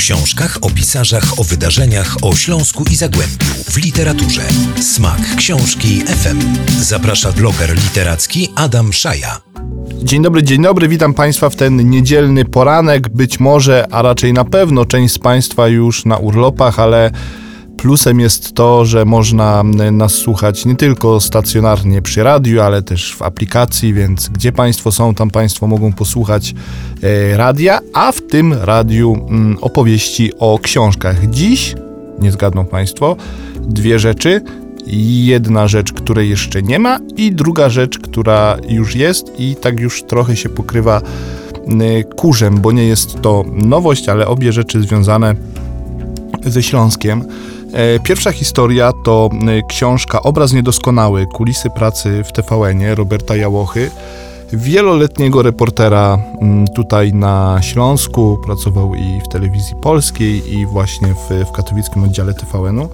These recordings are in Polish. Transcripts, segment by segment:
książkach, o pisarzach, o wydarzeniach, o Śląsku i Zagłębiu, w literaturze. Smak książki FM. Zaprasza bloger literacki Adam Szaja. Dzień dobry, dzień dobry, witam Państwa w ten niedzielny poranek. Być może, a raczej na pewno część z Państwa już na urlopach, ale Plusem jest to, że można nas słuchać nie tylko stacjonarnie przy radiu, ale też w aplikacji, więc gdzie Państwo są, tam Państwo mogą posłuchać e, radia, a w tym radiu mm, opowieści o książkach. Dziś, nie zgadną Państwo, dwie rzeczy. Jedna rzecz, której jeszcze nie ma, i druga rzecz, która już jest, i tak już trochę się pokrywa kurzem, bo nie jest to nowość, ale obie rzeczy związane ze Śląskiem. E, pierwsza historia to e, książka Obraz Niedoskonały, kulisy pracy w TVN-ie Roberta Jałochy, wieloletniego reportera mm, tutaj na Śląsku, pracował i w telewizji polskiej i właśnie w, w katowickim oddziale TVN-u.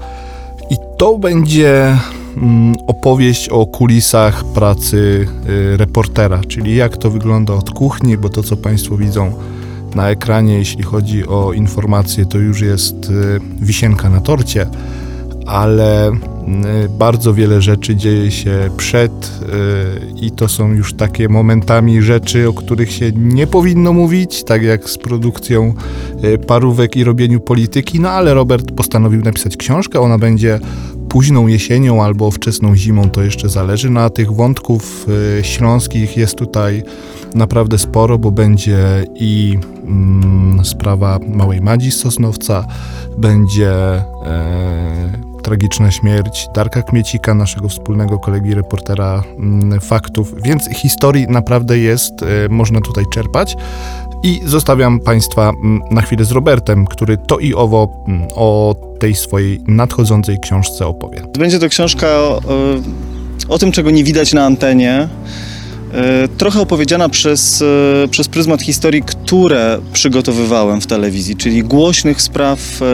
I to będzie mm, opowieść o kulisach pracy y, reportera, czyli jak to wygląda od kuchni, bo to co Państwo widzą na ekranie, jeśli chodzi o informacje, to już jest y, wisienka na torcie, ale bardzo wiele rzeczy dzieje się przed y, i to są już takie momentami rzeczy, o których się nie powinno mówić, tak jak z produkcją parówek i robieniu polityki, no ale Robert postanowił napisać książkę, ona będzie późną jesienią albo wczesną zimą, to jeszcze zależy. No a tych wątków śląskich jest tutaj naprawdę sporo, bo będzie i mm, sprawa małej Madzi Sosnowca, będzie e, tragiczna śmierć Darka Kmiecika, naszego wspólnego kolegi reportera mm, faktów, więc historii naprawdę jest, e, można tutaj czerpać. I zostawiam Państwa mm, na chwilę z Robertem, który to i owo mm, o tej swojej nadchodzącej książce opowie. Będzie to książka o, o tym, czego nie widać na antenie. E, trochę opowiedziana przez, e, przez pryzmat historii, które przygotowywałem w telewizji, czyli głośnych spraw, e,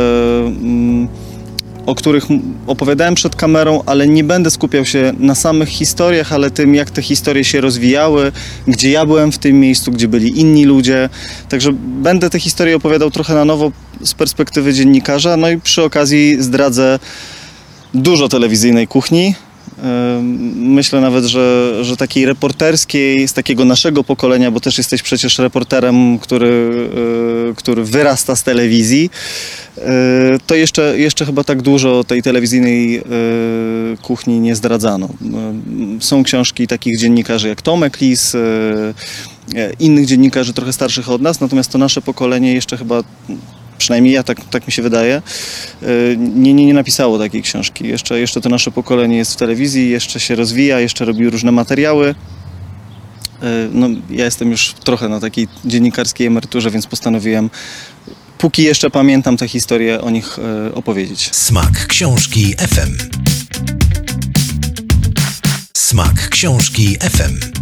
o których opowiadałem przed kamerą, ale nie będę skupiał się na samych historiach, ale tym, jak te historie się rozwijały, gdzie ja byłem w tym miejscu, gdzie byli inni ludzie. Także będę te historie opowiadał trochę na nowo z perspektywy dziennikarza, no i przy okazji zdradzę dużo telewizyjnej kuchni, Myślę nawet, że, że takiej reporterskiej, z takiego naszego pokolenia, bo też jesteś przecież reporterem, który, e, który wyrasta z telewizji, e, to jeszcze, jeszcze chyba tak dużo tej telewizyjnej e, kuchni nie zdradzano. Są książki takich dziennikarzy jak Tomek Lis, innych dziennikarzy trochę starszych od nas, natomiast to nasze pokolenie jeszcze chyba przynajmniej ja, tak, tak mi się wydaje, e, nie, nie, nie napisało takiej książki. Jeszcze, jeszcze to nasze pokolenie jest w telewizji, jeszcze się rozwija, jeszcze robi różne materiały. E, no, ja jestem już trochę na takiej dziennikarskiej emeryturze, więc postanowiłem, póki jeszcze pamiętam te historie, o nich e, opowiedzieć. Smak książki FM. Smak książki FM.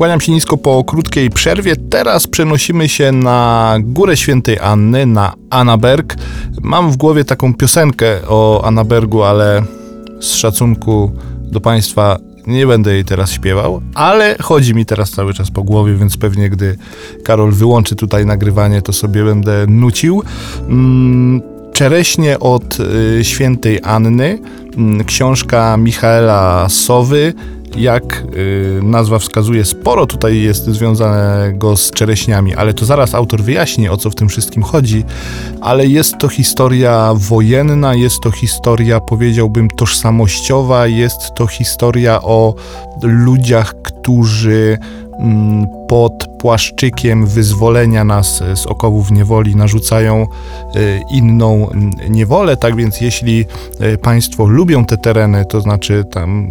Kłaniam się nisko po krótkiej przerwie. Teraz przenosimy się na Górę Świętej Anny, na Annaberg. Mam w głowie taką piosenkę o Annabergu, ale z szacunku do Państwa nie będę jej teraz śpiewał, ale chodzi mi teraz cały czas po głowie, więc pewnie gdy Karol wyłączy tutaj nagrywanie, to sobie będę nucił. Mm, Czereśnie od y, świętej Anny, mm, książka Michaela Sowy, jak y, nazwa wskazuje, sporo tutaj jest związanego z czereśniami, ale to zaraz autor wyjaśni, o co w tym wszystkim chodzi. Ale jest to historia wojenna, jest to historia, powiedziałbym, tożsamościowa, jest to historia o ludziach, którzy mm, pod płaszczykiem wyzwolenia nas z okowów niewoli narzucają e, inną niewolę. Tak więc, jeśli e, Państwo lubią te tereny, to znaczy tam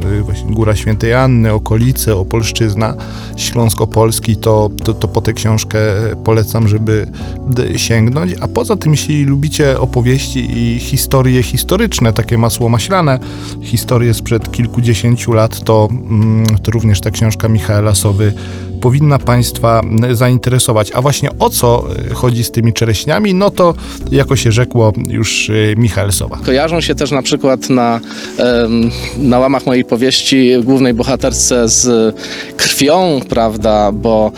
e, Góra Świętej Anny, okolice, Opolszczyzna, Śląsko-Polski, to, to, to po tę książkę polecam, żeby sięgnąć. A poza tym, jeśli lubicie opowieści i historie historyczne, takie masło maślane, historie sprzed kilkudziesięciu lat, to, mm, to również ta książka Michaela Sowy powinna Państwa zainteresować. A właśnie o co e, chodzi z tymi czereśniami, no to jako się rzekło już e, Michael Sowa. Kojarzą się też na przykład na, na łamach mojej powieści głównej bohaterce z krwią, prawda, bo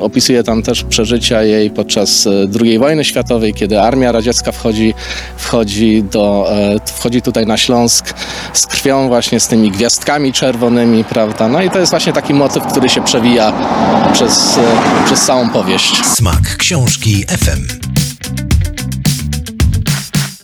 opisuje tam też przeżycia jej podczas e, II wojny światowej, kiedy armia radziecka wchodzi, wchodzi, do, e, wchodzi tutaj na Śląsk z krwią właśnie, z tymi gwiazdkami czerwonymi, prawda, no i to jest właśnie taki motyw, który się przewija przez, e, przez całą powieść. Smak książki FM.